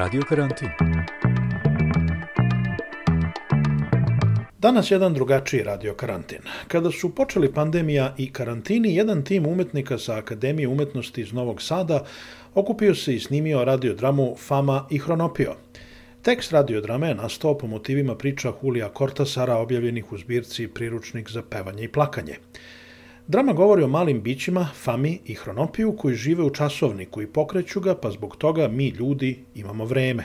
Radio karantin. Danas jedan drugačiji radio karantin. Kada su počeli pandemija i karantini, jedan tim umetnika sa Akademije umetnosti iz Novog Sada okupio se i snimio radiodramu Fama i Hronopio. Tekst radiodrame je nastao po motivima priča Hulija Kortasara objavljenih u zbirci Priručnik za pevanje i plakanje. Drama govori o malim bićima, Fami i Hronopiju koji žive u časovniku i pokreću ga, pa zbog toga mi ljudi imamo vreme.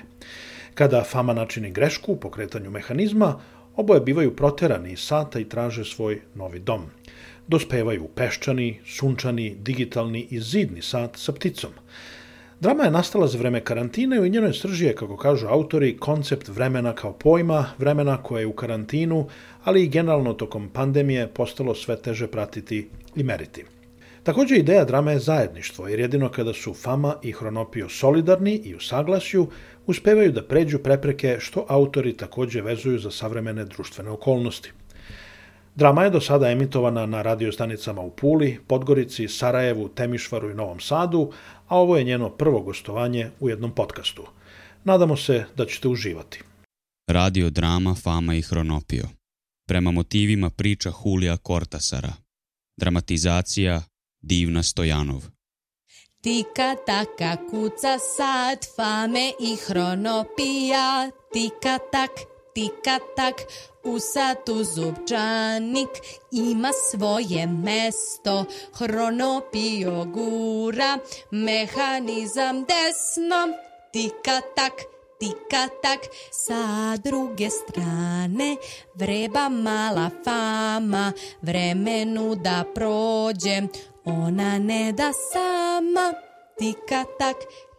Kada Fama načini grešku u pokretanju mehanizma, oboje bivaju proterani iz sata i traže svoj novi dom. Dospevaju u peščani, sunčani, digitalni i zidni sat sa pticom. Drama je nastala za vreme karantine i u njenoj srži je, kako kažu autori, koncept vremena kao pojma, vremena koje je u karantinu, ali i generalno tokom pandemije postalo sve teže pratiti i meriti. Takođe, ideja drame je zajedništvo, jer jedino kada su Fama i Hronopio solidarni i u saglasju, uspevaju da pređu prepreke što autori takođe vezuju za savremene društvene okolnosti. Drama je do sada emitovana na radiostanicama u Puli, Podgorici, Sarajevu, Temišvaru i Novom Sadu, a ovo je njeno prvo gostovanje u jednom podcastu. Nadamo se da ćete uživati. Radio drama Fama i Hronopio. Prema motivima priča Hulija Kortasara. Dramatizacija Divna Stojanov. Tika taka kuca sad fame i hronopija, tika tak, tika tak, u satu zubčanik ima svoje mesto, hronopio gura, mehanizam desno, tika tak, tika tak, sa druge strane. Vreba mala fama, vremenu da prođe, ona ne da sama, tika tak,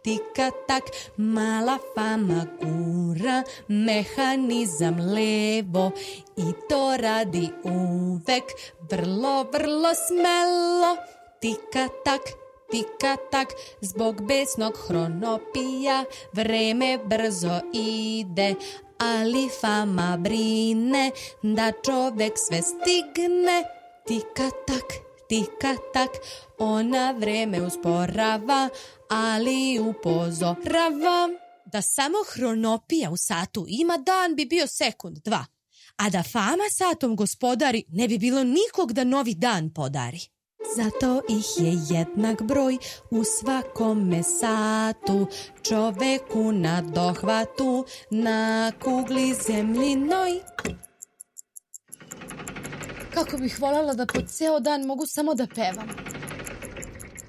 tika tak, mala fama gura, mehanizam levo. I to radi uvek vrlo, vrlo smelo, tika tak, tika tak, zbog besnog hronopija vreme brzo ide, ali fama brine da čovek sve stigne, tika tak, tika tak, ona vreme usporava, ali upozorava. Da samo hronopija u satu ima dan bi bio sekund, dva. A da fama satom gospodari ne bi bilo nikog da novi dan podari. Zato ih je jednak broj u svakome satu, čoveku na dohvatu, na kugli zemljinoj. Kako bih voljela da po ceo dan mogu samo da pevam.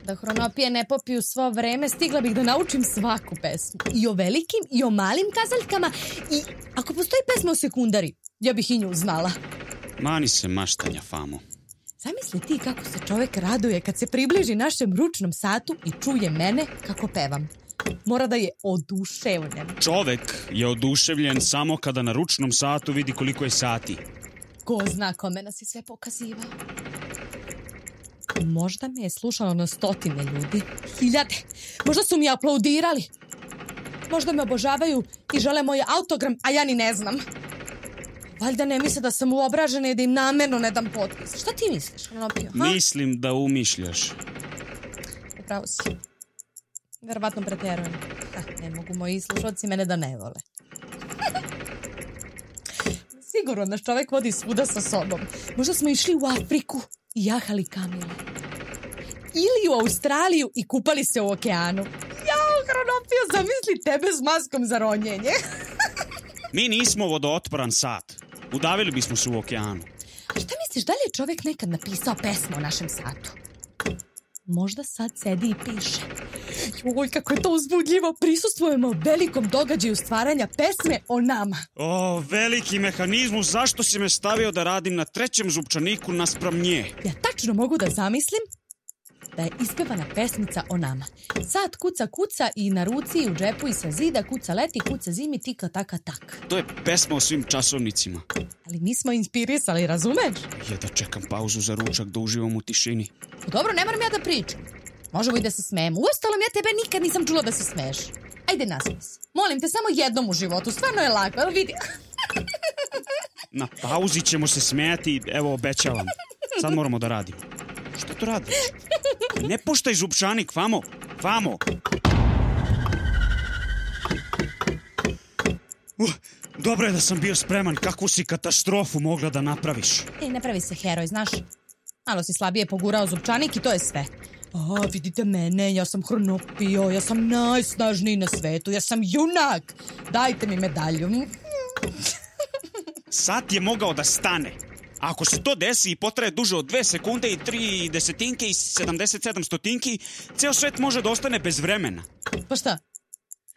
Da hronopije ne popiju svo vreme, stigla bih da naučim svaku pesmu. I o velikim i o malim kazaljkama i ako postoji pesma o sekundari, ja bih i nju znala. Mani se maštanja, Famo. Zamisli ti kako se čovek raduje kad se približi našem ručnom satu i čuje mene kako pevam. Mora da je oduševljen. Čovek je oduševljen samo kada na ručnom satu vidi koliko je sati. Ko zna kome nas je sve pokazivao. Možda me je slušalo na stotine ljudi. Hiljade. Možda su mi aplaudirali. Možda me obožavaju i žele moj autogram, a ja ni ne znam. Valjda ne misle da sam uobražena i da im namerno ne dam potpis. Šta ti misliš, Hronopio? Ha? Mislim da umišljaš. Upravo si. Verovatno preterujem. Ha, ne mogu moji slušalci mene da ne vole. Sigurno naš čovek vodi svuda sa sobom. Možda smo išli u Afriku jahali kamile. Ili u Australiju i kupali se u okeanu. Jao, Hronopio, zamisli tebe s maskom za ronjenje. Mi nismo vodootporan sat. Udavili bismo se u okeanu. A šta misliš, da li je čovek nekad napisao pesmu o našem satu? Možda sad sedi i piše. Joj, kako je to uzbudljivo. Prisustvujemo velikom događaju stvaranja pesme o nama. O, veliki mehanizmu, zašto si me stavio da radim na trećem zupčaniku naspram nje? Ja tačno mogu da zamislim da je ispevana pesmica o nama. Sad kuca kuca i na ruci i u džepu i sa zida kuca leti, kuca zimi, tika taka tak. To je pesma o svim časovnicima. Ali mi smo inspirisali, razumeš? Je da čekam pauzu za ručak da uživam u tišini. Pa Dobro, ne moram ja da pričam. Možemo i da se smejemo. Uostalom, ja tebe nikad nisam čula da se smeješ. Ajde, nasmej se. Molim te, samo jednom u životu. Stvarno je lako, evo vidi. Na pauzi ćemo se smejati, evo obećavam. Sad moramo da radimo. Što to radiš? Ne puštaj zupčanik, vamo, vamo. Uh, dobro je da sam bio spreman, kakvu si katastrofu mogla da napraviš. Ej, ne pravi se heroj, znaš. Malo si slabije pogurao zupčanik i to je sve. A, vidite mene, ja sam hronopio, ja sam najsnažniji na svetu, ja sam junak. Dajte mi medalju. Sat je mogao da stane. Ako se to desi i potraje duže od 2 sekunde i 3 desetinke i 77 stotinki, ceo svet može da ostane bez vremena. Pa šta?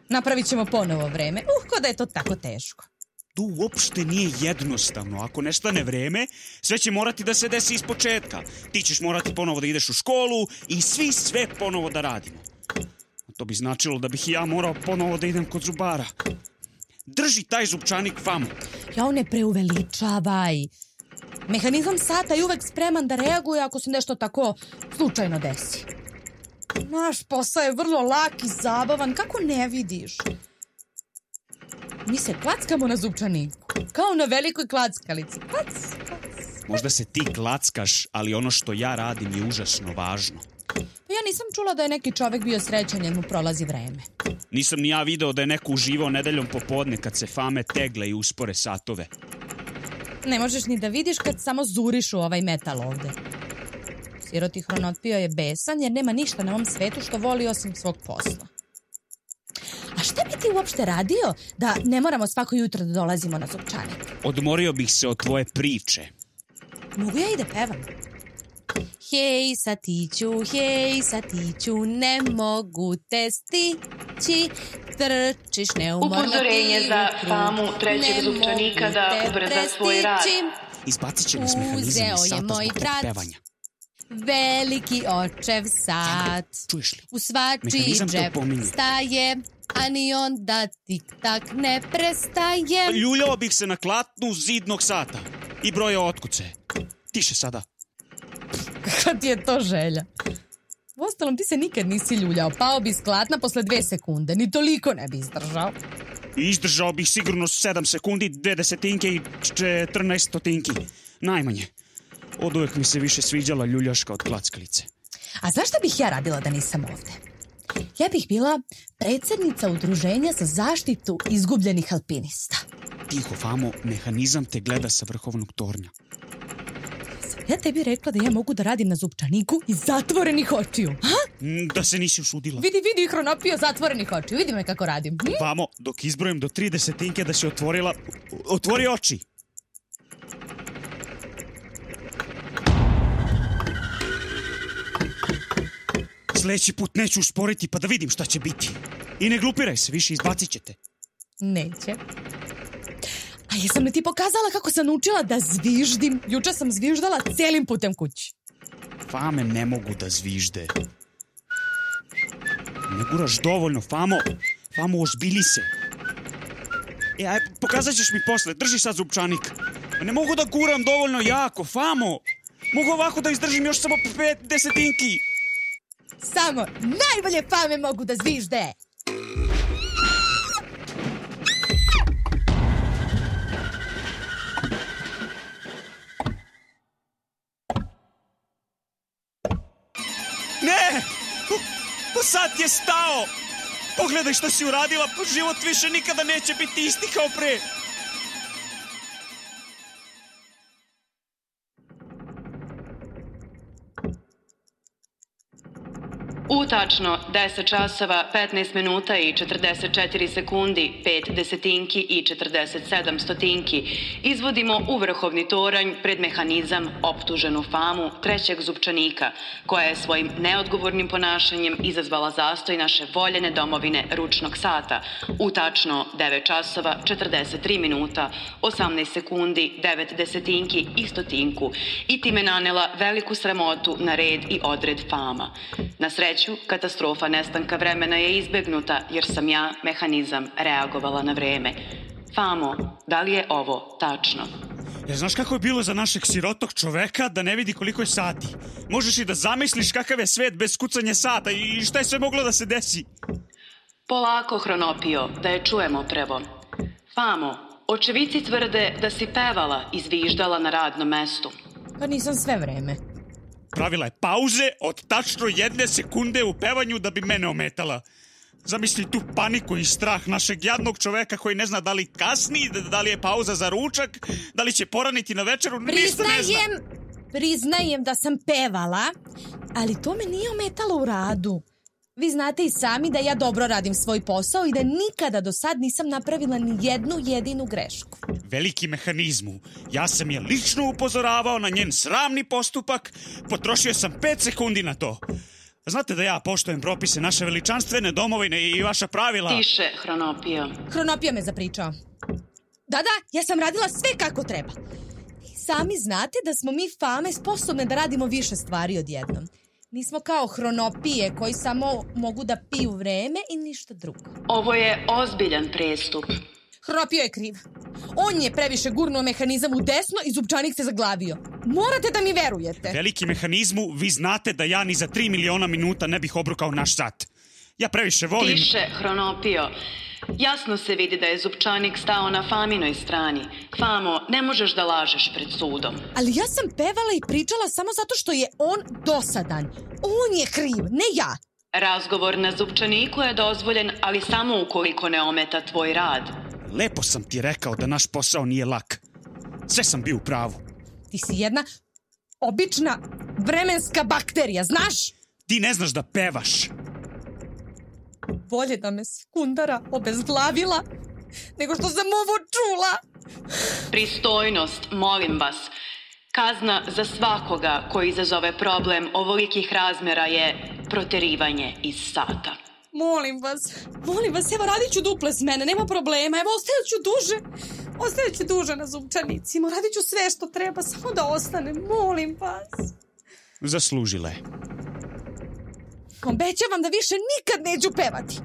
Napravit ćemo ponovo vreme. Uh, ko da je to tako teško. Tu uopšte nije jednostavno. Ako nestane vreme, sve će morati da se desi iz početka. Ti ćeš morati ponovo da ideš u školu i svi sve ponovo da radimo. To bi značilo da bih ja morao ponovo da idem kod zubara. Drži taj zupčanik famu. Ja ne preuveličavaj. Mehanizam sata je uvek spreman da reaguje ako se nešto tako slučajno desi. Naš posao je vrlo lak i zabavan, kako ne vidiš? Mi se klackamo na zupčaniku, kao na velikoj klackalici. Klac, klac. Možda se ti klackaš, ali ono što ja radim je užasno važno. Pa ja nisam čula da je neki čovek bio srećan jer mu prolazi vreme. Nisam ni ja video da je neko uživao nedeljom popodne kad se fame tegle i uspore satove. Ne možeš ni da vidiš kad samo zuriš u ovaj metal ovde. Siroti hronotpio je besan jer nema ništa na ovom svetu što voli osim svog posla. A šta bi ti uopšte radio da ne moramo svako jutro da dolazimo na zupčanik? Odmorio bih se od tvoje priče. Mogu ja i da pevam? Hej, satiću, hej, satiću, ne mogu te stići, trčiš neumorno Upozorenje za famu trećeg zupčanika da ubrza svoj rad. Izbacit će nas mehanizam iz sata zbog pevanja. Veliki očev sat. Čuješ li? U svačiji te džep staje, a ni onda tik-tak ne prestaje. Ljuljao bih se na klatnu zidnog sata i broja otkuce. Tiše sada. Kad ti je to želja? Uostalom, ti se nikad nisi ljuljao. Pao bi iz klatna posle dve sekunde. Ni toliko ne bi izdržao. Izdržao bih sigurno 7 sekundi, 2 desetinke i 14 stotinki. Najmanje. Od uvek mi se više sviđala ljuljaška od klackalice. A znaš šta bih ja radila da nisam ovde? Ja bih bila predsednica udruženja za zaštitu izgubljenih alpinista. Tiho, famo, mehanizam te gleda sa vrhovnog tornja. Ja tebi rekla da ja mogu da radim na zupčaniku iz zatvorenih očiju. Ha? Mm, Da se nisi usudila. Vidi, vidi, hronopio zatvorenih očiju. Vidi me kako radim. Hm? Vamo, dok izbrojim do 3 desetinke da si otvorila... Otvori oči. Sledeći put neću usporiti pa da vidim šta će biti. I ne glupiraj se, više izbacit ćete. Neće. A jesam li ti pokazala kako sam naučila da zviždim? Juče sam zviždala celim putem kući. Fame ne mogu da zvižde. Ne guraš dovoljno, Famo. Famo, ozbili se. E, aj, pokazat ćeš mi posle. Drži sad zupčanik. Pa Ne mogu da guram dovoljno jako, Famo. Mogu ovako da izdržim još samo pet desetinki. Samo najbolje fame mogu da zvižde. Ne! Sad je stao! Pogledaj šta si uradila, pa život više nikada neće biti isti kao pre. Tačno 10 časova, 15 minuta i 44 sekundi, 5 desetinki i 47 stotinki. Izvodimo u vrhovni toranj pred mehanizam optuženu famu trećeg zupčanika, koja je svojim neodgovornim ponašanjem izazvala zastoj naše voljene domovine ručnog sata. U tačno 9 časova, 43 minuta, 18 sekundi, 9 desetinki i stotinku. I time nanela veliku sramotu na red i odred fama. Na sreću, katastrofa nestanka vremena je izbegnuta jer sam ja, mehanizam, reagovala na vreme. Famo, da li je ovo tačno? Ja, znaš kako je bilo za našeg sirotog čoveka da ne vidi koliko je sati? Možeš i da zamisliš kakav je svet bez kucanja sata i šta je sve moglo da se desi? Polako, Hronopio, da je čujemo prvo. Famo, očevici tvrde da si pevala i zviždala na radnom mestu. Pa nisam sve vreme. Pravila je pauze od tačno jedne sekunde u pevanju da bi mene ometala. Zamisli tu paniku i strah našeg jadnog čoveka koji ne zna da li kasni, da li je pauza za ručak, da li će poraniti na večeru, ništa ne zna. Priznajem, priznajem da sam pevala, ali to me nije ometalo u radu. Vi znate i sami da ja dobro radim svoj posao i da nikada do sad nisam napravila ni jednu jedinu grešku. Veliki mehanizmu. Ja sam je lično upozoravao na njen sramni postupak, potrošio sam 5 sekundi na to. Znate da ja poštojem propise naše veličanstvene domovine i vaša pravila. Tiše, Hronopio. Hronopija me zapričao. Da, da, ja sam radila sve kako treba. I sami znate da smo mi fame sposobne da radimo više stvari odjednom. Nismo kao hronopije koji samo mogu da piju vreme i ništa drugo. Ovo je ozbiljan prestup. Hronopio je kriv. On je previše gurnuo mehanizam u desno i zupčanik se zaglavio. Morate da mi verujete. Veliki mehanizmu, vi znate da ja ni za 3 miliona minuta ne bih obrukao naš sat. Ja previše volim... Tiše, Hronopio. Jasno se vidi da je Zupčanik stao na Faminoj strani. Famo, ne možeš da lažeš pred sudom. Ali ja sam pevala i pričala samo zato što je on dosadan. On je kriv, ne ja. Razgovor na Zupčaniku je dozvoljen, ali samo ukoliko ne ometa tvoj rad. Lepo sam ti rekao da naš posao nije lak. Sve sam bio u pravu. Ti si jedna obična vremenska bakterija, znaš? Ti ne znaš da pevaš. Bolje da me sekundara obezglavila nego što sam ovo čula. Pristojnost, molim vas. Kazna za svakoga koji izazove problem ovolikih razmera je proterivanje iz sata. Molim vas, molim vas, evo radit ću duple s mene, nema problema, evo ostavit ću duže, ostavit ću duže na zupčanicima, radit ću sve što treba, samo da ostane, molim vas. Zaslužila je. Obećavam da više nikad neću pevati.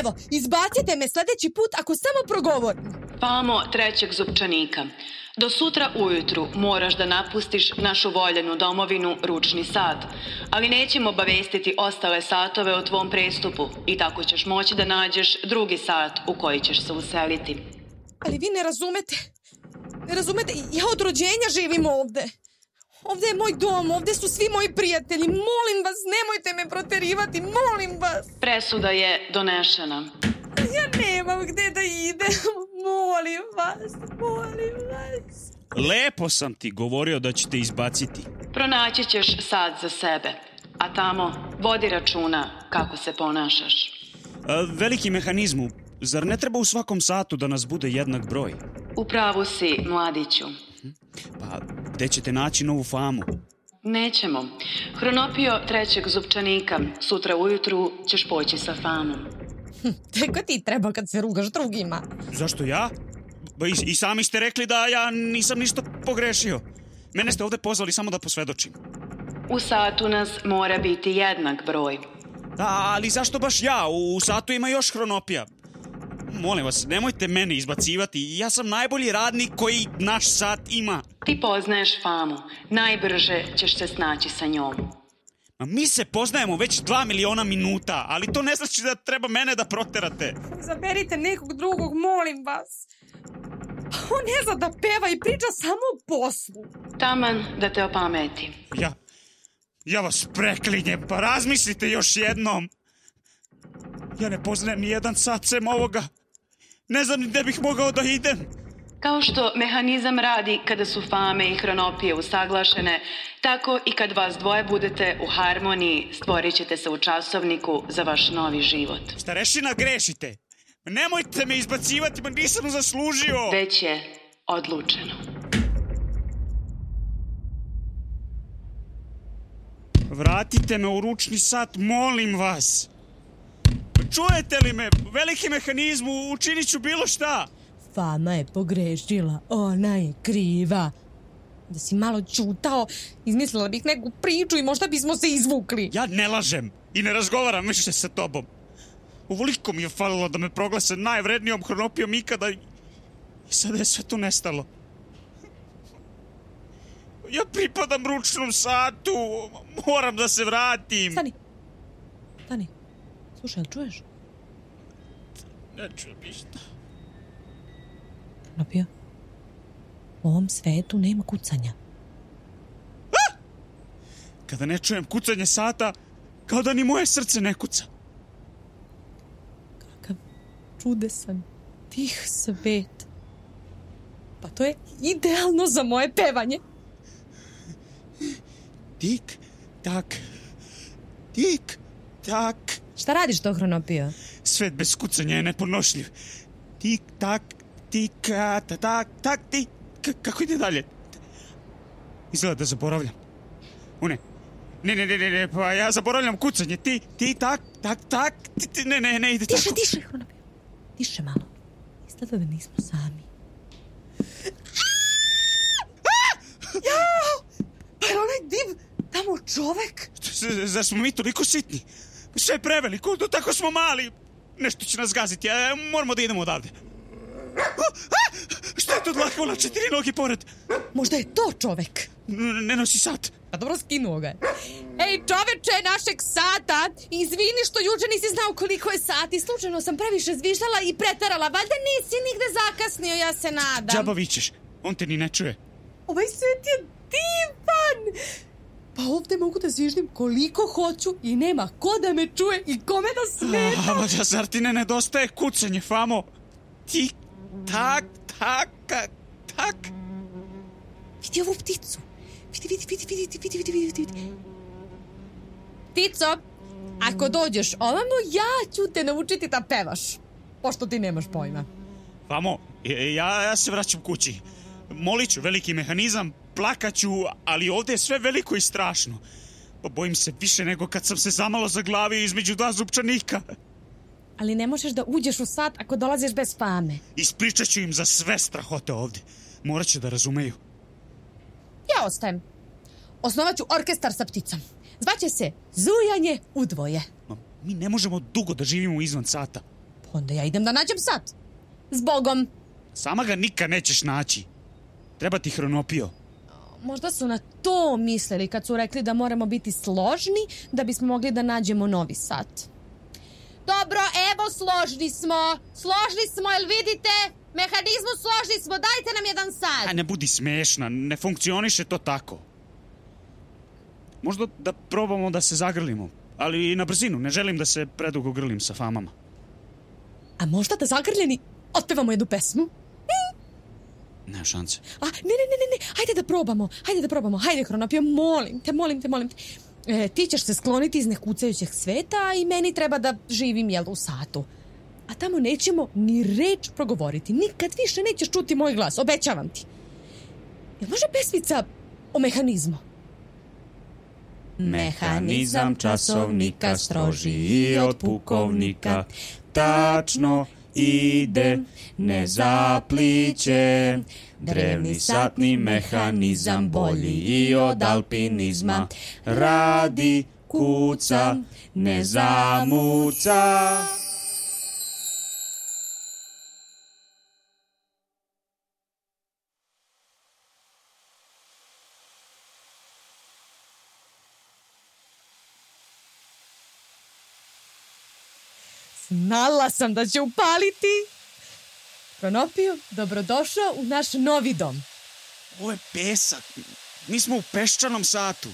Evo, izbacite me sledeći put ako samo progovorim. Famo trećeg zupčanika. Do sutra ujutru moraš da napustiš našu voljenu domovinu ručni sat, ali nećemo obavestiti ostale satove o tvom prestupu i tako ćeš moći da nađeš drugi sat u koji ćeš se useliti. Ali vi ne razumete. Ne razumete, ja od rođenja živim ovde. Ovde je moj dom, ovde su svi moji prijatelji. Molim vas, nemojte me proterivati, molim vas. Presuda je donešena. Ja nemam gde da idem. Molim vas, molim vas. Lepo sam ti govorio da ću te izbaciti. Pronaći ćeš sad za sebe, a tamo vodi računa kako se ponašaš. A, veliki mehanizmu, zar ne treba u svakom satu da nas bude jednak broj? U pravu si, mladiću. Pa, gde ćete naći novu famu? Nećemo. Hronopio trećeg zupčanika. Sutra ujutru ćeš poći sa famom. Teko ti treba kad se rugaš drugima. Zašto ja? Ba i, I sami ste rekli da ja nisam ništa pogrešio. Mene ste ovde pozvali samo da posvedočim. U satu nas mora biti jednak broj. Da, ali zašto baš ja? U satu ima još hronopija. Molim vas, nemojte mene izbacivati. Ja sam najbolji radnik koji naš sat ima. Ti poznaješ famu. Najbrže ćeš se snaći sa njom. Ma mi se poznajemo već dva miliona minuta, ali to ne znači da treba mene da proterate. Zaberite nekog drugog, molim vas. On ne zna da peva i priča samo o poslu. Taman da te opameti. Ja, ja vas preklinjem, pa razmislite još jednom. Ja ne poznajem ni jedan sat sem ovoga. Ne znam ni gde bih mogao da idem. Kao što mehanizam radi kada su fame i hronopije usaglašene, tako i kad vas dvoje budete u harmoniji, stvorit ćete se u časovniku za vaš novi život. Starešina, grešite. Nemojte me izbacivati, ma nisam zaslužio. Već je odlučeno. Vratite me u ručni sat, molim vas. Čujete li me? Veliki mehanizmu, učinit ću bilo šta. Fama je pogrešila, ona je kriva. Da si malo čutao, izmislila bih neku priču i možda bismo se izvukli. Ja ne lažem i ne razgovaram više sa tobom. Uvoliko mi je falilo da me proglase najvrednijom hronopijom ikada i sada je sve to nestalo. Ja pripadam ručnom satu, moram da se vratim. Stani. Stani. Slušaj, čuješ? Ne čujem ništa. Napio. U ovom svetu nema kucanja. Kada ne čujem kucanje sata, kao da ni moje srce ne kuca. čudesan, tih svet. Pa to je idealno za moje pevanje. Tik, tak, tik, tak. Šta radiš to, Hronopio? Svet bez kucanja je neponošljiv. Tik, tak, tik, ta, tak, tak, tik. K kako ide dalje? Izgleda da zaboravljam. U ne. Ne, ne, ne, ne, ne, pa ja zaboravljam kucanje. Ti, ti, tak, tak, tak, ti, ti, ne, ne, ne ide Tiše, tako. tiše, Hronopio. Tiše malo. Izgleda da nismo sami. Jao! Pa je onaj div tamo čovek? Zar smo mi toliko sitni? Sve je preveliko, tako smo mali. Nešto će nas gaziti, a moramo da idemo odavde. A, a, Šta je to dlaka na četiri nogi pored? Možda je to čovek. N- Ne nosi sat. Pa dobro skinuo ga je. Ej, čoveče našeg sata, izvini što juče nisi znao koliko je sati. Slučajno sam previše zviždala i pretarala. Valjda nisi nigde zakasnio, ja se nadam. Džaba vičeš, on te ni ne čuje. Ovaj svet je divan! Pa ovde mogu da zviždim koliko hoću i nema ko da me čuje i kome da smeta. A, da zar ti ne nedostaje kucanje, famo? Tik, tak, tak, tak. Vidi ovu pticu. Vidi, vidi, vidi, vidi, vidi, vidi, vidi, vidi. Ptico, ako dođeš ovamo, ja ću te naučiti da pevaš. Pošto ti nemaš pojma. Famo, ja, ja se vraćam kući. Molit ću veliki mehanizam, plakaću, ali ovde je sve veliko i strašno. Pa bojim se više nego kad sam se zamalo zaglavio između dva zupčanika. Ali ne možeš da uđeš u sat ako dolaziš bez fame. Ispričat ću im za sve strahote ovde. Morat će da razumeju. Ja ostajem. Osnovat ću orkestar sa pticom. Zvaće se Zujanje u dvoje. Ma, mi ne možemo dugo da živimo izvan sata. Pa onda ja idem da nađem sat. Zbogom. Sama ga nikad nećeš naći. Treba ti hronopio. Možda su na to mislili kad su rekli da moramo biti složni da bismo mogli da nađemo novi sat. Dobro, evo složni smo. Složni smo, jel vidite? Mehanizmu složni smo, dajte nam jedan sat. A ne budi smešna, ne funkcioniše to tako. Možda da probamo da se zagrlimo, ali i na brzinu, ne želim da se predugo grlim sa famama. A možda da zagrljeni otpevamo jednu pesmu? Nema šanse. A, ne, ne, ne, ne, ne, hajde da probamo, hajde da probamo, hajde Hronopio, molim te, molim te, molim te. E, ti ćeš se skloniti iz nekucajućeg sveta a i meni treba da živim, jel, u satu. A tamo nećemo ni reč progovoriti, nikad više nećeš čuti moj glas, obećavam ti. Jel može pesmica o mehanizmu? Mehanizam časovnika strožiji od pukovnika Tačno ide, ne zapliće. Drevni satni mehanizam bolji i od alpinizma. Radi, kuca, ne zamuca Znala sam da će upaliti. Hronopio, dobrodošao u naš novi dom. Ovo je pesak. Mi smo u peščanom satu.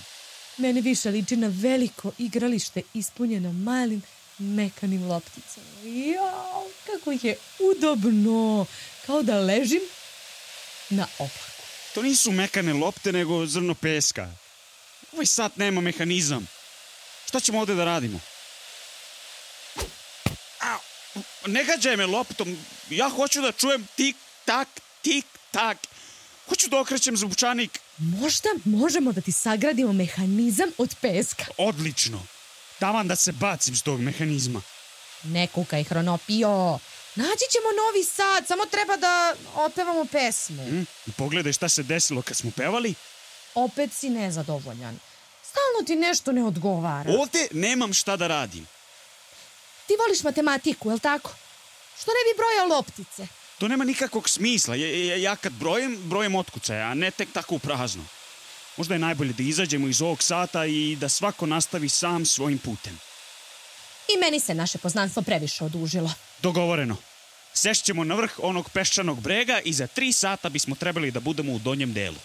Meni više liči na veliko igralište ispunjeno malim mekanim lopticama. Jao, kako je udobno. Kao da ležim na oplaku. To nisu mekane lopte, nego zrno peska. Ovaj sat nema mehanizam. Šta ćemo ovde da radimo? Au, ne gađaj me loptom. Ja hoću da čujem tik, tak, tik, tak. Hoću da okrećem zvučanik. Možda možemo da ti sagradimo mehanizam od peska. Odlično. Davam da se bacim s tog mehanizma. Ne kukaj, Hronopio. Naći ćemo novi sat, samo treba da opevamo pesmu. Hm? I pogledaj šta se desilo kad smo pevali. Opet si nezadovoljan. Stalno ti nešto ne odgovara. Ovde nemam šta da radim. Ti voliš matematiku, jel tako? Što ne bi brojao loptice? To nema nikakvog smisla. Ja, ja, kad brojim, brojim otkucaje, a ne tek tako u prazno. Možda je najbolje da izađemo iz ovog sata i da svako nastavi sam svojim putem. I meni se naše poznanstvo previše odužilo. Dogovoreno. Sešćemo na vrh onog peščanog brega i za tri sata bismo trebali da budemo u donjem delu.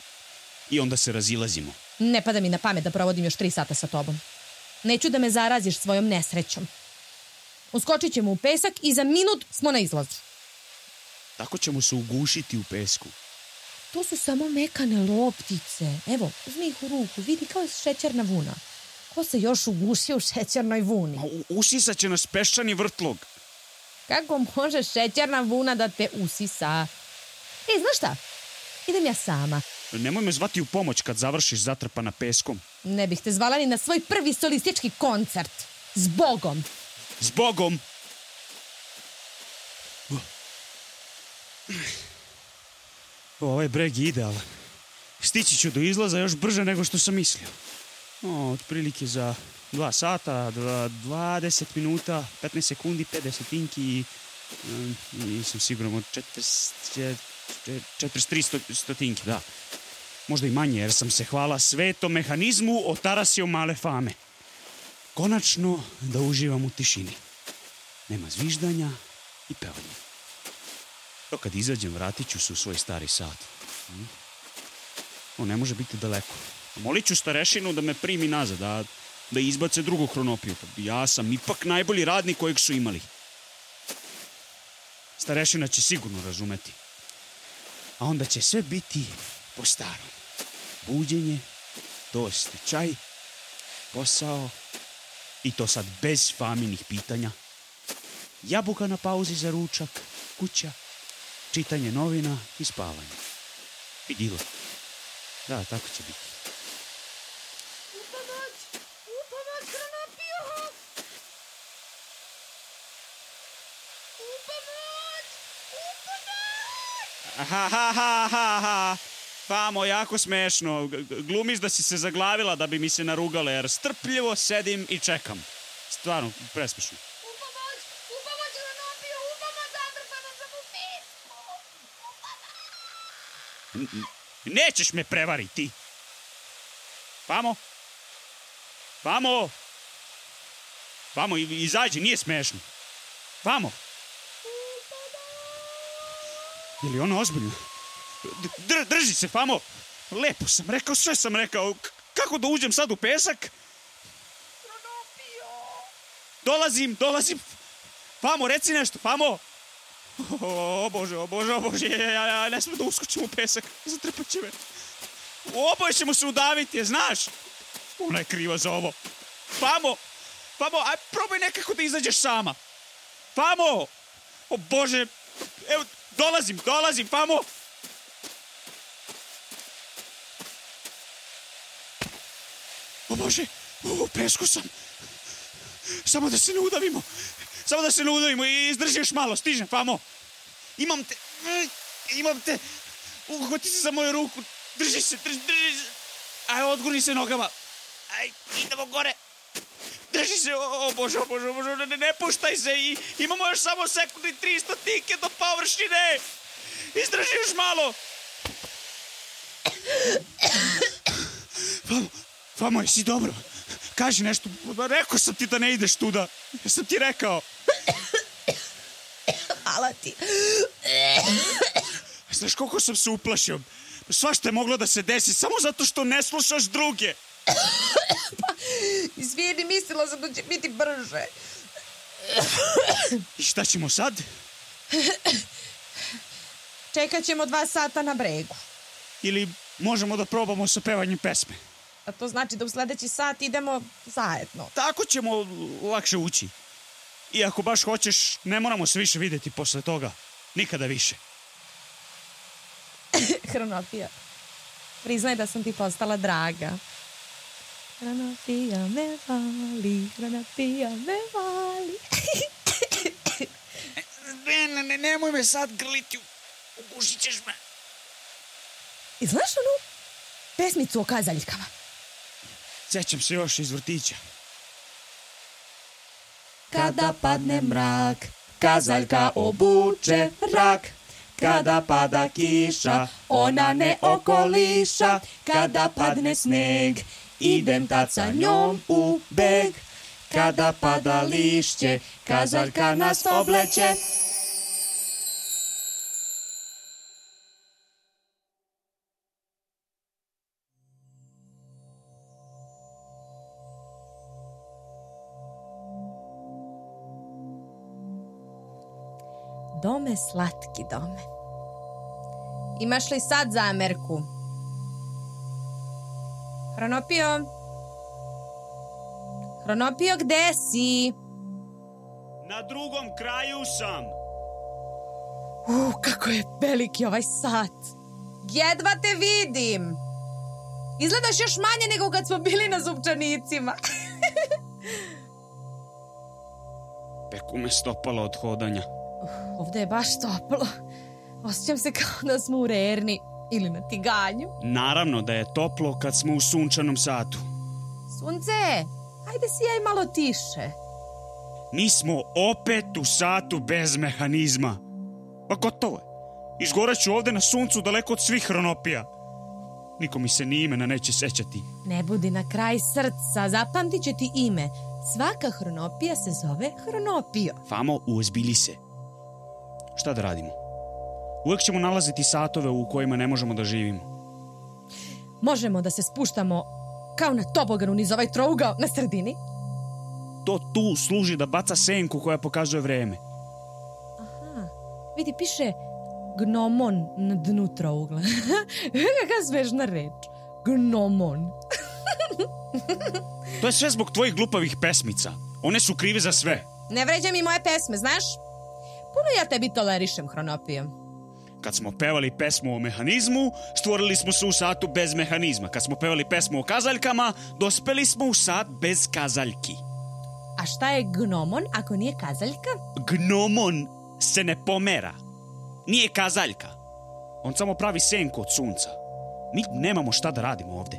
I onda se razilazimo. Ne pada mi na pamet da provodim još tri sata sa tobom. Neću da me zaraziš svojom nesrećom. Uskočit ćemo u pesak i za minut smo na izlazu. Tako ćemo se ugušiti u pesku. To su samo mekane loptice. Evo, uzmi ih u ruku, vidi kao je šećerna vuna. Ko se još ugušio u šećernoj vuni? Ma, usisat će nas peščani vrtlog. Kako može šećerna vuna da te usisa? E, znaš šta? Idem ja sama. Nemoj me zvati u pomoć kad završiš zatrpana peskom. Ne bih te zvala ni na svoj prvi solistički koncert. S Bogom. S Bogom! Ovaj breg je idealan. Stići ću do izlaza još brže nego što sam mislio. O, otprilike za 2 sata, dva- 20 minuta, 15 sekundi, 5 desetinki i mm, nisam siguran od 40, 43 sto- stotinki, da. Možda i manje, jer sam se hvala svetom mehanizmu otarasio male fame. Konačno da uživam u tišini. Nema zviždanja i pevanja. To kad izađem, vratit ću se u svoj stari sat. Hm? On ne može biti daleko. Molit ću starešinu da me primi nazad, da, da izbace drugu hronopiju. Ja sam ipak najbolji radnik kojeg su imali. Starešina će sigurno razumeti. A onda će sve biti po starom. Buđenje, tost, čaj, posao, i to sad bez faminih pitanja. Jabuka na pauzi za ručak, kuća, čitanje novina i spavanje. Vidilo. Da, tako će biti. Ha, ha, ha, ha, ha. Famo, jako smešno. Glumiš da si se zaglavila da bi mi se narugala, jer strpljivo sedim i čekam. Stvarno, presmešno. N- Nećeš me prevariti. Famo? Famo? Famo, i- izađi, nije smešno. Famo? Je li ono ozbiljno? Dr- drži se, Famo! Lepo sam rekao, sve sam rekao. K- kako da uđem sad u pesak? Dolazim, dolazim. Famo, reci nešto, Famo! O, bože, o bože, o bože, ja, ja, ne smem da uskočim u pesak. Zatrpat će me. Oboje ćemo se udaviti, znaš? Ona je kriva za ovo. Famo! Famo, aj probaj nekako da izađeš sama. Famo! O bože, evo, dolazim, dolazim, Famo! Bože, u pesku sam. Samo da se ne udavimo. Samo da se ne udavimo i izdrži još malo, stižem, Famo. Imam te, imam te. Uhvati se za moju ruku. Drži se, drži, drži se. Aj, odgurni se nogama. Aj, idemo gore. Drži se, o, o bože, o bože, o bože, ne, ne puštaj se i imamo još samo sekundi 300 tike do površine. Izdrži još malo. Famo, Famo, jesi dobro? Kaži nešto, Pa rekao sam ti da ne ideš tuda. Jesam ti rekao. Hvala ti. Znaš koliko sam se uplašio? Svašta je moglo da se desi samo zato što ne slušaš druge. Izvijeni, mislila sam da će biti brže. I šta ćemo sad? Čekat ćemo dva sata na bregu. Ili možemo da probamo sa pevanjem pesme? A to znači da u sledeći sat idemo zajedno. Tako ćemo lakše ući. I ako baš hoćeš, ne moramo se više videti posle toga. Nikada više. Hronopija. Priznaj da sam ti postala draga. Hronopija me vali, hronopija me vali. Ne, ne, ne, nemoj me sad grliti. Ugušit ćeš me. I znaš onu pesmicu o kazaljkama? Sećam se još iz vrtića. Kada padne mrak, kazaljka obuče rak. Kada pada kiša, ona ne okoliša. Kada padne sneg, idem tad sa njom u beg. Kada pada lišće, kazaljka nas obleće. Dome, slatki dome. Imaš li sad zamerku? Hronopio? Hronopio, gde si? Na drugom kraju sam. Uh, kako je veliki ovaj sat. Jedva te vidim. Izgledaš još manje nego kad smo bili na zupčanicima. Peku me stopalo od hodanja. Ovde je baš toplo. Osjećam se kao da smo u rerni ili na tiganju. Naravno da je toplo kad smo u sunčanom satu. Sunce, ajde si ja i malo tiše. Mi smo opet u satu bez mehanizma. Pa gotovo je. Izgoreću ovde na suncu daleko od svih hronopija. Niko mi se ni imena neće sećati. Ne budi na kraj srca, zapamtit će ti ime. Svaka hronopija se zove hronopio. Famo, uozbili se. Šta da radimo? Uvek ćemo nalaziti satove u kojima ne možemo da živimo. Možemo da se spuštamo kao na toboganu niz ovaj trougao na sredini. To tu služi da baca senku koja pokazuje vreme. Aha, vidi, piše gnomon na dnu trougla. Kakva smešna reč. Gnomon. To je sve zbog tvojih glupavih pesmica. One su krive za sve. Ne vređaj mi moje pesme, znaš? Puno ja tebi tolerišem, hronopijom. Kad smo pevali pesmu o mehanizmu, stvorili smo se u satu bez mehanizma. Kad smo pevali pesmu o kazaljkama, dospeli smo u sat bez kazaljki. A šta je gnomon ako nije kazaljka? Gnomon se ne pomera. Nije kazaljka. On samo pravi senku od sunca. Mi nemamo šta da radimo ovde.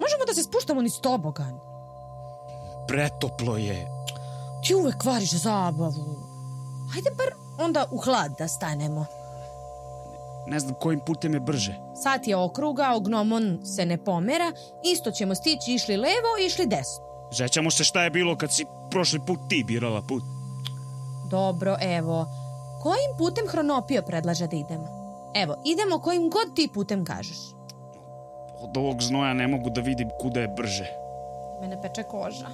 Možemo da se spuštamo niz tobogan. Pretoplo je. Ti uvek kvariš zabavu. Hajde bar onda u hlad da stanemo. Ne znam kojim putem je brže. Sat je okrugao, gnomon se ne pomera, isto ćemo stići išli levo, išli desno. Zećamo se šta je bilo kad si prošli put ti birala put. Dobro, evo. Kojim putem hronopio predlaže da idemo? Evo, idemo kojim god ti putem kažeš. Od ovog znoja ne mogu da vidim kuda je brže. Mene peče koža.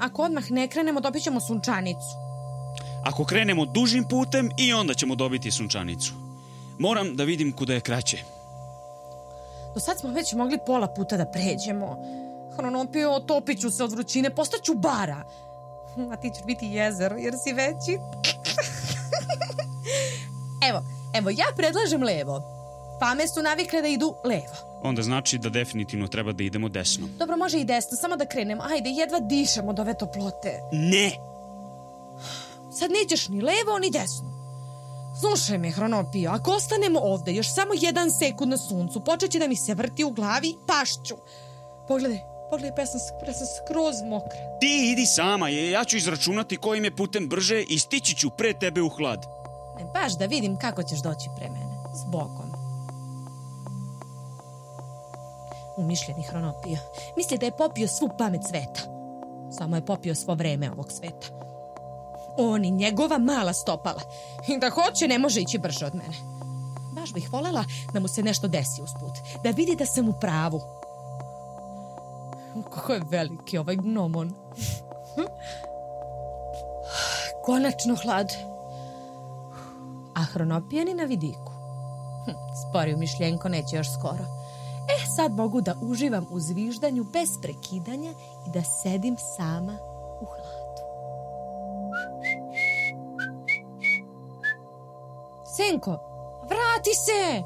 Ako odmah ne krenemo, dobit ćemo sunčanicu. Ako krenemo dužim putem i onda ćemo dobiti sunčanicu. Moram da vidim kuda je kraće. Do sad smo već mogli pola puta da pređemo. Hronopio, otopit ću se od vrućine, postaću bara. A ti ćeš biti jezero, jer si veći. evo, evo, ja predlažem levo. Fame su navikle da idu levo. Onda znači da definitivno treba da idemo desno. Dobro, može i desno, samo da krenemo. Ajde, jedva dišemo od ove toplote. Ne! Sad nećeš ni levo, ni desno. Slušaj me, Hronopio, ako ostanemo ovde još samo jedan sekund na suncu, počeće da mi se vrti u glavi pašću. Pogledaj, pogledaj, pa ja sam, ja sam skroz mokra. Ti idi sama, je, ja ću izračunati kojim je putem brže i stići ću pre tebe u hlad. Ne, baš da vidim kako ćeš doći pre mene. S bokom. Umišljeni Hronopio. Misli da je popio svu pamet sveta. Samo je popio svo vreme ovog sveta. On i njegova mala stopala. I da hoće, ne može ići brže od mene. Baš bih volela da mu se nešto desi usput. Da vidi da sam u pravu. Kako je veliki ovaj gnomon. Konačno hlad. A hronopijani na vidiku. Hm, Spori umišljenko neće još skoro. E, sad mogu da uživam u zviždanju bez prekidanja i da sedim sama Senko, vrati se!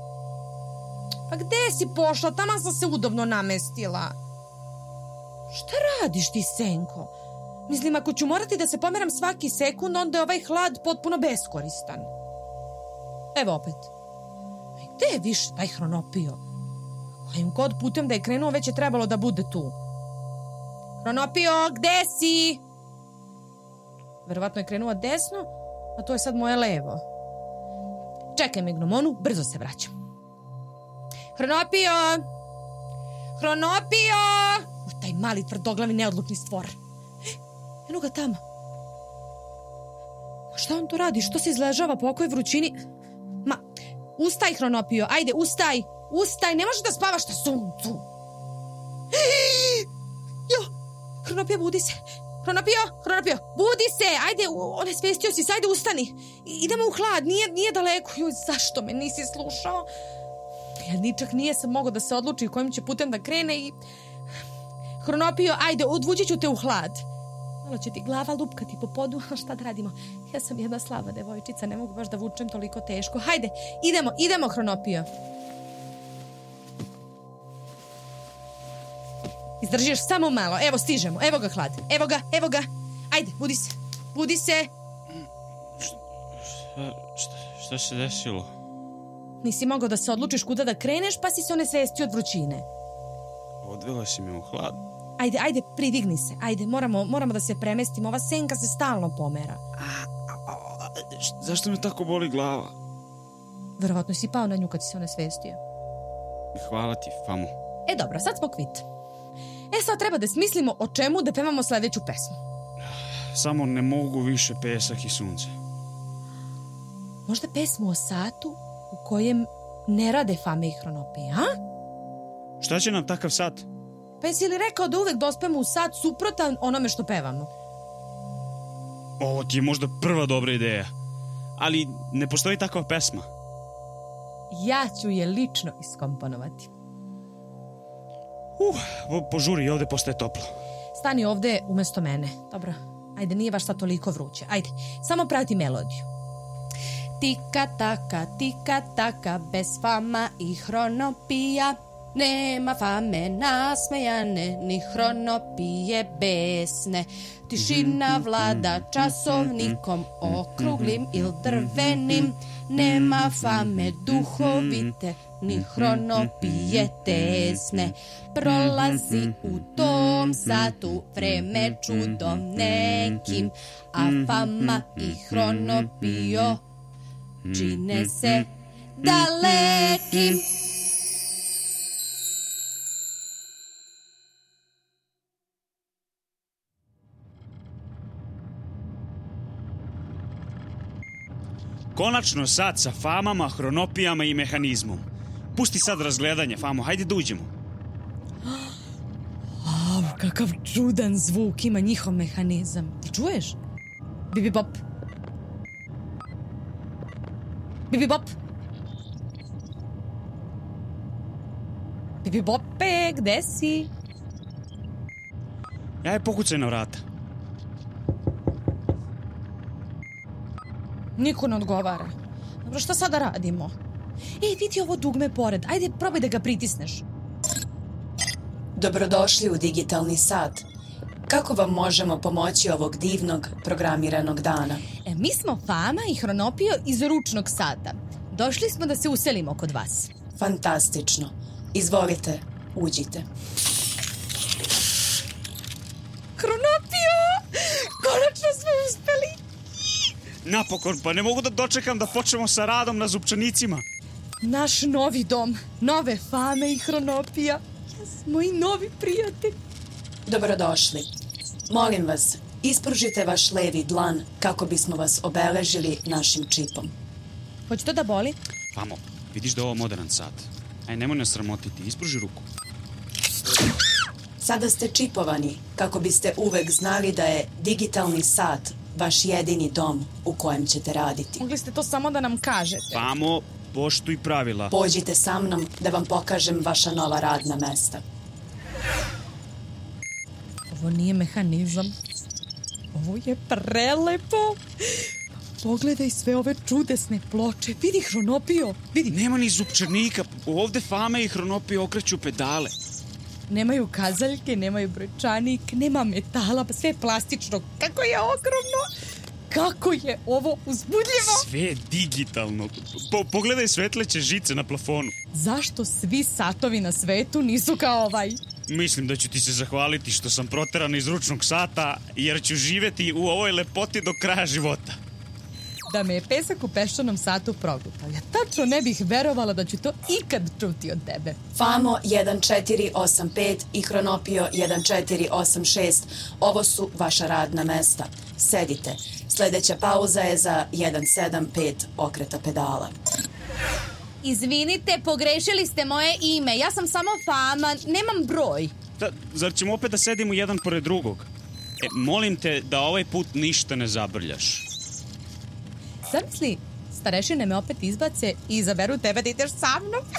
Pa gde si pošla? Tamo sam se udobno namestila. Šta radiš ti, Senko? Mislim, ako ću morati da se pomeram svaki sekund, onda je ovaj hlad potpuno beskoristan. Evo opet. Aj, Gde je više taj hronopio? Kojim god putem da je krenuo, već je trebalo da bude tu. Hronopio, gde si? Verovatno je krenuo desno, a to je sad moje levo. Čekaj me, gnomonu, brzo se vraćam. Hronopio! Hronopio! O, taj mali tvrdoglavi neodlučni stvor. Eno ga tamo. Ma Šta on to radi? Što se izležava po okoj vrućini? Ma, ustaj, Hronopio, ajde, ustaj! Ustaj, ne možeš da spavaš na suncu! Jo, Hronopio, budi se! Hronopio, Hronopio, budi se, ajde, one svestio si, se, ajde ustani. Idemo u hlad, nije, nije daleko. Joj, zašto me nisi slušao? Ja ničak nije sam mogao da se odluči kojim će putem da krene i... Hronopio, ajde, odvući ću te u hlad. Malo će ti glava lupkati po podu, a šta da radimo? Ja sam jedna slaba devojčica, ne mogu baš da vučem toliko teško. Hajde, idemo, idemo, Hronopio. Izdržiš samo malo, evo stižemo, evo ga hlad, evo ga, evo ga. Ajde, budi se, budi se. Šta, šta, šta se desilo? Nisi mogao da se odlučiš kuda da kreneš, pa si se one svesti od vrućine. Odvela si me u hlad. Ajde, ajde, pridigni se, ajde, moramo, moramo da se premestimo, ova senka se stalno pomera. Š- Zašto me tako boli glava? Verovatno si pao na nju kad si se one svestio. Hvala ti, Famo. E dobro, sad smo kvit. E sad treba da smislimo o čemu da pevamo sledeću pesmu. Samo ne mogu više pesak i sunce. Možda pesmu o satu u kojem ne rade fame i hronopije, a? Šta će nam takav sat? Pa jesi li rekao da uvek dospemo u sat suprotan onome što pevamo? Ovo ti je možda prva dobra ideja. Ali ne postoji takva pesma. Ja ću je lično iskomponovati. Uh, po- požuri, ovde postaje toplo. Stani ovde umesto mene. Dobro, ajde, nije baš sad toliko vruće. Ajde, samo prati melodiju. Tika taka, tika taka, bez fama i hronopija. Nema fame nasmejane, ni hronopije besne. Tišina vlada časovnikom, okruglim il drvenim. Nema fame duhovite, ni hronopije tesne. Prolazi u tom satu vreme čudom nekim, a fama i hronopio čine se dalekim. Konačno sad sa famama, hronopijama i mehanizmom. Pusti sad razgledanje, Famo, hajde da uđemo. Au, kakav čudan zvuk ima njihov mehanizam. Ti čuješ? Bibi bop. Bibi bop. Bibi bope, gde si? Ja je pokucaj na vrata. Niko ne odgovara. Dobro, šta sada radimo? Ej, vidi ovo dugme pored. Ajde, probaj da ga pritisneš. Dobrodošli u digitalni sat. Kako vam možemo pomoći ovog divnog programiranog dana? E, mi smo Fama i Hronopio iz ručnog sata. Došli smo da se uselimo kod vas. Fantastično. Izvolite, uđite. Hronopio! Konačno smo uspeli! Napokon, pa ne mogu da dočekam da počnemo sa radom na zupčanicima. Naš novi dom, nove Fame i Hronopija. Jes, moji novi prijatelji. Dobrodošli. Molim vas, ispružite vaš levi dlan kako bismo vas obeležili našim čipom. Hoće to da boli? Famo, vidiš da je ovo modern sat. Aj, nemoj nas sramotiti, ispruži ruku. Sada ste čipovani kako biste uvek znali da je digitalni sat vaš jedini dom u kojem ćete raditi. Mogli ste to samo da nam kažete. Famo, poštuj pravila. Pođite sa mnom da vam pokažem vaša nova radna mesta. Ovo nije mehanizam. Ovo je prelepo. Pogledaj sve ove čudesne ploče. Vidi Hronopio. Vidi, Nema ni zupčanika, ovde Fame i Hronopije okreću pedale. Nemaju kazaljke, nemaju brojčanik, nema metala, pa sve je plastično. Kako je ogromno! Kako je ovo uzbudljivo! Sve je digitalno. Po, pogledaj svetleće žice na plafonu. Zašto svi satovi na svetu nisu kao ovaj? Mislim da ću ti se zahvaliti što sam proteran iz ručnog sata, jer ću živeti u ovoj lepoti do kraja života. Da me je pesak u peščanom satu progutao. Ja tačno ne bih verovala da ću to ikad čuti od tebe. Famo 1485 i Hronopio 1486. Ovo su vaša radna mesta. Sedite. Sledeća pauza je za 175 okreta pedala. Izvinite, pogrešili ste moje ime. Ja sam samo fama, nemam broj. Da, zar ćemo opet da sedimo jedan pored drugog? E, molim te da ovaj put ništa ne zabrljaš. Zamisli, starešine me opet izbace i izaberu tebe da ideš sa mnom.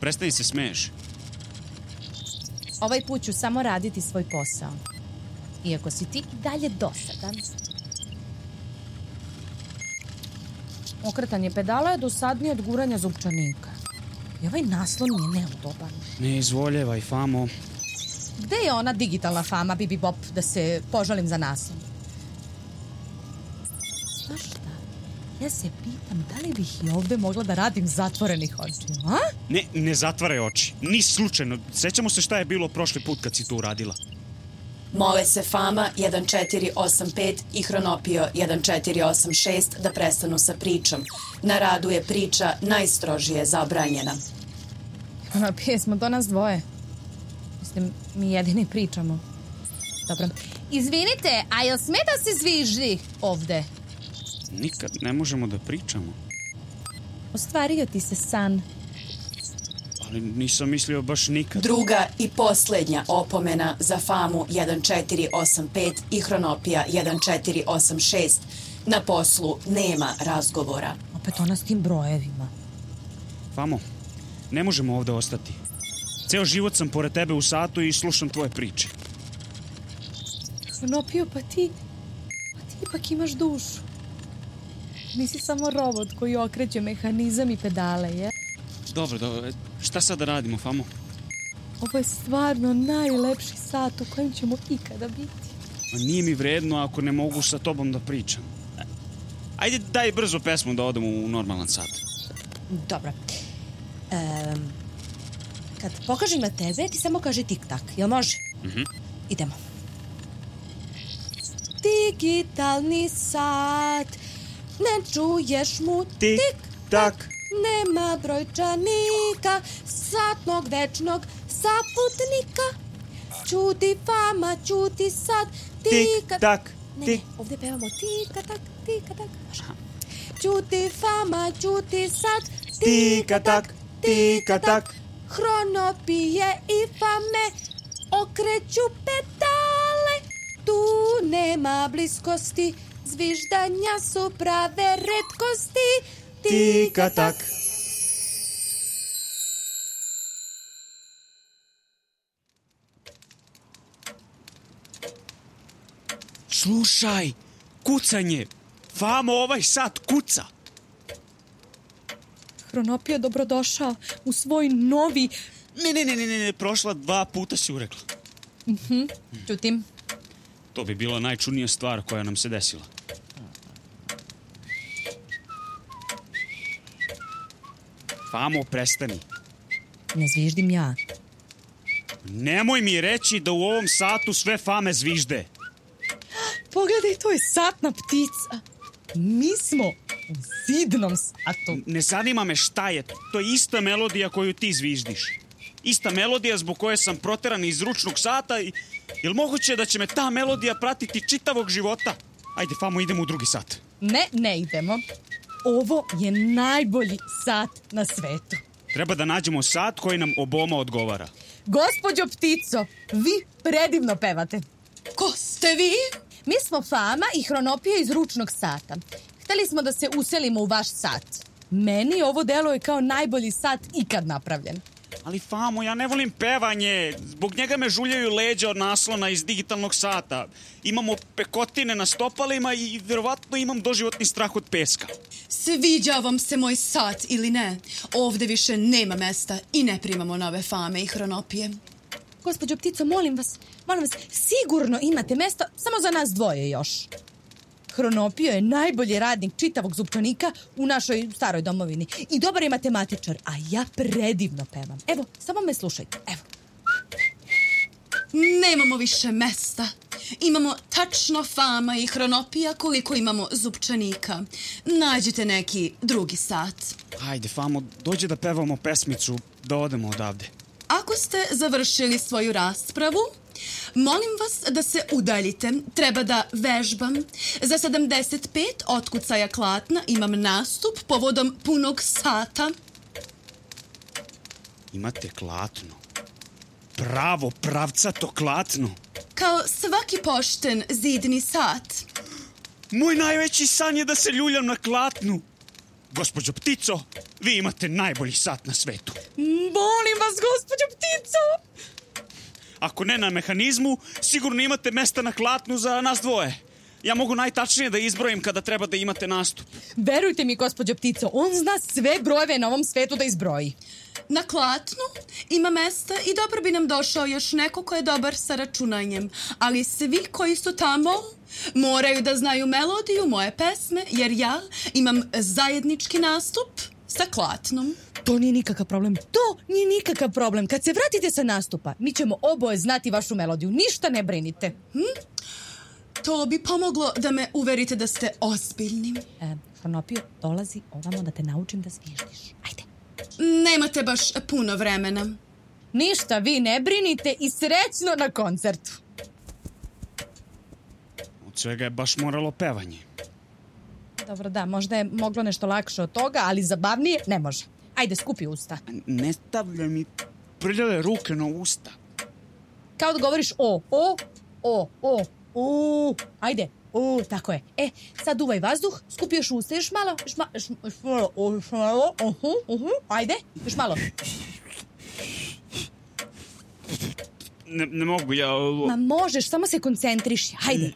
Prestani se smeješ. Ovaj put ću samo raditi svoj posao. Iako si ti dalje dosadan. Okretanje pedala je dosadnije od guranja zupčanika. I ovaj naslon je neudoban. Ne izvoljevaj, Famo. Gde je ona digitalna fama Bibi Bop da se požalim za naslon? Znaš šta? Ja se pitam da li bih i ovde mogla da radim zatvorenih očiju, a? Ne, ne zatvaraj oči. Ni slučajno. Sećamo se šta je bilo prošli put kad si to uradila. Mole se Fama 1485 i Hronopio 1486 da prestanu sa pričom. Na radu je priča najstrožije zabranjena. Ona pjesma do nas dvoje. Mislim, mi jedini pričamo. Dobro. Izvinite, a jel sme da se zviždi ovde? Nikad ne možemo da pričamo. Ostvario ti se san. Ali nisam mislio baš nikad. Druga i poslednja opomena za Famu 1485 i Hronopija 1486. Na poslu nema razgovora. Opet ona s tim brojevima. Famo, ne možemo ovde ostati. Ceo život sam pored tebe u satu i slušam tvoje priče. Sonopio, pa ti... Pa ti ipak imaš dušu. Nisi samo robot koji okreće mehanizam i pedale, je? Dobro, dobro. Šta sad da radimo, Famo? Ovo je stvarno najlepši sat u kojem ćemo ikada biti. Ma nije mi vredno ako ne mogu sa tobom da pričam. Ajde, daj brzo pesmu da odemo u normalan sat. Dobro. Um, kad pokažem na tebe, ti samo kaži tik-tak. Jel može? Mhm. Idemo. Digitalni sat, ne čuješ mu tik, tak. Nema brojčanika, satnog večnog saputnika. Ćuti fama, ćuti sad, tika... tak, Ne, tik. ne, ovde pevamo tika tak, tika tak. Može. Ćuti fama, ćuti sad, Tika tak, tika tak. Hronopije i fame okreću pedale. Tu nema bliskosti, zviždanja su prave redkosti. Tika tak. Slušaj, kucanje. Famo, ovaj sat kuca. Hronopio dobrodošao u svoj novi... Ne, ne, ne, ne, ne, ne, prošla dva puta si urekla. Čutim. To bi bila najčudnija stvar koja nam se desila. Famo, prestani. Ne zviždim ja. Nemoj mi reći da u ovom satu sve fame zvižde. Pogledaj, to je satna ptica. Mi smo u zidnom satu. Ne zanima me šta je. To je ista melodija koju ti zviždiš. Ista melodija zbog koje sam proteran iz ručnog sata i... Jel moguće da će me ta melodija pratiti čitavog života? Ajde, famo, idemo u drugi sat. Ne, ne idemo. Ovo je najbolji sat na svetu. Treba da nađemo sat koji nam oboma odgovara. Gospodjo ptico, vi predivno pevate. Ko ste vi? Mi smo Fama i Hronopija iz ručnog sata. Hteli smo da se uselimo u vaš sat. Meni ovo delo je kao najbolji sat ikad napravljen. Ali Famo, ja ne volim pevanje. Zbog njega me žuljaju leđa od naslona iz digitalnog sata. Imamo pekotine na stopalima i verovatno imam doživotni strah od peska. Sviđa vam se moj sat ili ne? Ovde više nema mesta i ne primamo nove Fame i Hronopije. Gospodjo ptico, molim vas, molim vas, sigurno imate mesto samo za nas dvoje još. Hronopio je najbolji radnik čitavog zupčanika u našoj staroj domovini i dobar je matematičar, a ja predivno pevam. Evo, samo me slušajte, evo. Nemamo više mesta. Imamo tačno Fama i Hronopija koliko imamo zupčanika. Nađite neki drugi sat. Ajde, Famo, dođe da pevamo pesmicu, da odemo odavde. Ako ste završili svoju raspravu, molim vas da se udaljite. Treba da vežbam. Za 75 otkucaja klatna imam nastup povodom punog sata. Imate klatno. Pravo, pravcato klatno. Kao svaki pošten zidni sat. Moj najveći san je da se ljuljam na klatnu. Gospođo Ptico, vi imate najbolji sat na svetu. Molim vas, gospođo Ptico! Ako ne na mehanizmu, sigurno imate mesta na klatnu za nas dvoje. Ja mogu najtačnije da izbrojim kada treba da imate nastup. Verujte mi, gospođo Ptico, on zna sve brojeve na ovom svetu da izbroji. Na klatnu ima mesta i dobro bi nam došao još neko ko je dobar sa računanjem. Ali svi koji su tamo moraju da znaju melodiju moje pesme, jer ja imam zajednički nastup sa klatnom. To nije nikakav problem. To nije nikakav problem. Kad se vratite sa nastupa, mi ćemo oboje znati vašu melodiju. Ništa ne brinite. Hm? To bi pomoglo da me uverite da ste ozbiljni. E, Hronopio, dolazi ovamo da te naučim da zviždiš. Ajde. Nemate baš puno vremena. Ništa, vi ne brinite i srećno na koncertu. Od svega je baš moralo pevanje. Dobro, da, možda je moglo nešto lakše od toga, ali zabavnije ne može. Ajde, skupi usta. Ne stavljaj mi prljave ruke na usta. Kao da govoriš o, o, o, o, u, ajde, u, tako je. E, sad duvaj vazduh, skupi još usta, još malo, još, ma, još, još malo, još malo, uhu, uhu, ajde, još malo. Ne, ne mogu, ja... Ma možeš, samo se koncentriši, hajde.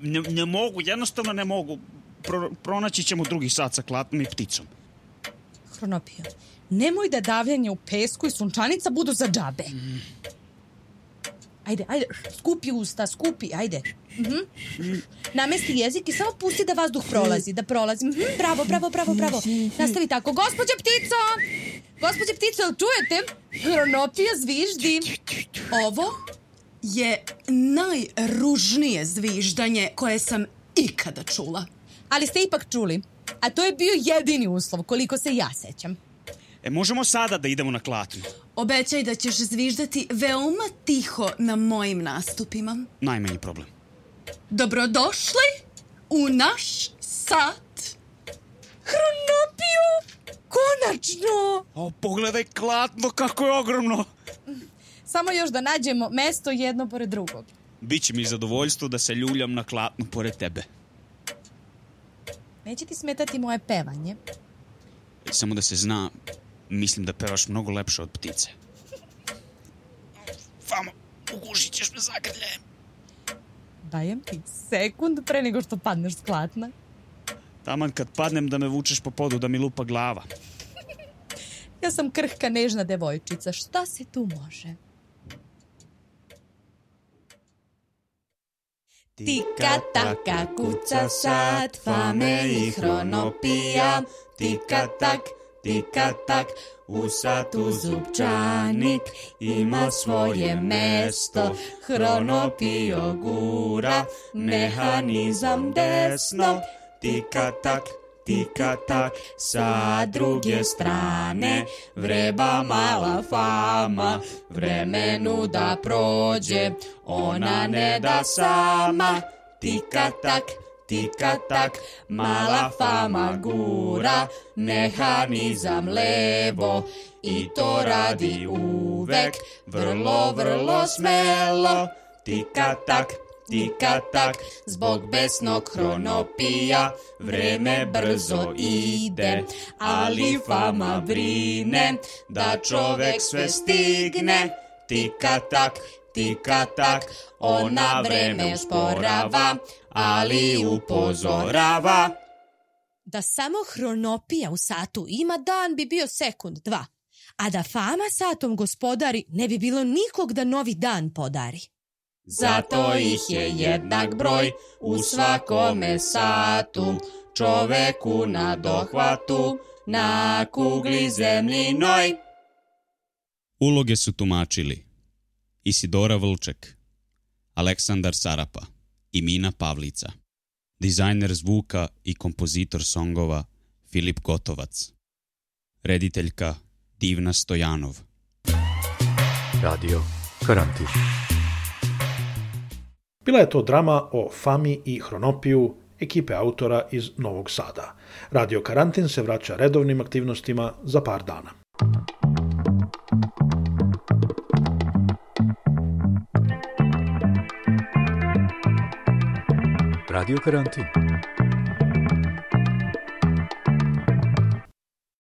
Ne, ne mogu, jednostavno ne mogu. Pro, pronaći ćemo drugi sat sa klatnom i pticom. Hronopio, nemoj da davljanje u pesku i sunčanica budu za džabe. Ajde, ajde, skupi usta, skupi, ajde. Uh -huh. Namesti jezik i samo pusti da vazduh prolazi, da prolazi. Uh -huh. Bravo, bravo, bravo, bravo. Nastavi tako. Gospođa ptico! Gospođa ptico, čujete? Hronopija zviždi. Ovo je najružnije zviždanje koje sam ikada čula. Ali ste ipak čuli. A to je bio jedini uslov, koliko se ja sećam. E, možemo sada da idemo na klatnu. Obećaj da ćeš zviždati veoma tiho na mojim nastupima. Najmanji problem. Dobrodošli u naš sat. Hronopiju! Konačno! O, pogledaj klatno kako je ogromno. Samo još da nađemo mesto jedno pored drugog. Biće mi zadovoljstvo da se ljuljam na klatnu pored tebe. Neće ti smetati moje pevanje? Samo da se zna, mislim da pevaš mnogo lepše od ptice. Famo, ugušit ćeš me zagrljajem. Dajem ti sekund pre nego što padneš s klatna. Taman kad padnem da me vučeš po podu da mi lupa glava. Ja sam krhka nežna devojčica. Šta se tu može? Tika taka kuca sat, fame i hronopija, tika tak, tika tak, u satu zupčanik ima svoje mesto, hronopio gura, mehanizam desno, tika tak, tika tak, sa druge strane vreba mala fama, vremenu da prođe, ona ne da sama, tika tak, tika tak, mala fama gura, mehanizam levo, i to radi uvek, vrlo, vrlo smelo, tika tak, tika tak, zbog besnog hronopija, vreme brzo ide, ali fama brine, da čovek sve stigne, tika tak, tika tak, ona vreme usporava, ali upozorava. Da samo hronopija u satu ima dan bi bio sekund, dva. A da fama satom gospodari ne bi bilo nikog da novi dan podari. Zato ih je jednak broj u svakome satu, čoveku na dohvatu, na kugli zemljinoj. Uloge su tumačili Isidora Vlček, Aleksandar Sarapa i Mina Pavlica. Dizajner zvuka i kompozitor songova Filip Gotovac. Rediteljka Divna Stojanov. Radio Karantin. Bila je to drama o Fami i Hronopiju, ekipe autora iz Novog Sada. Radio Karantin se vraća redovnim aktivnostima za par dana. Radio Karantin.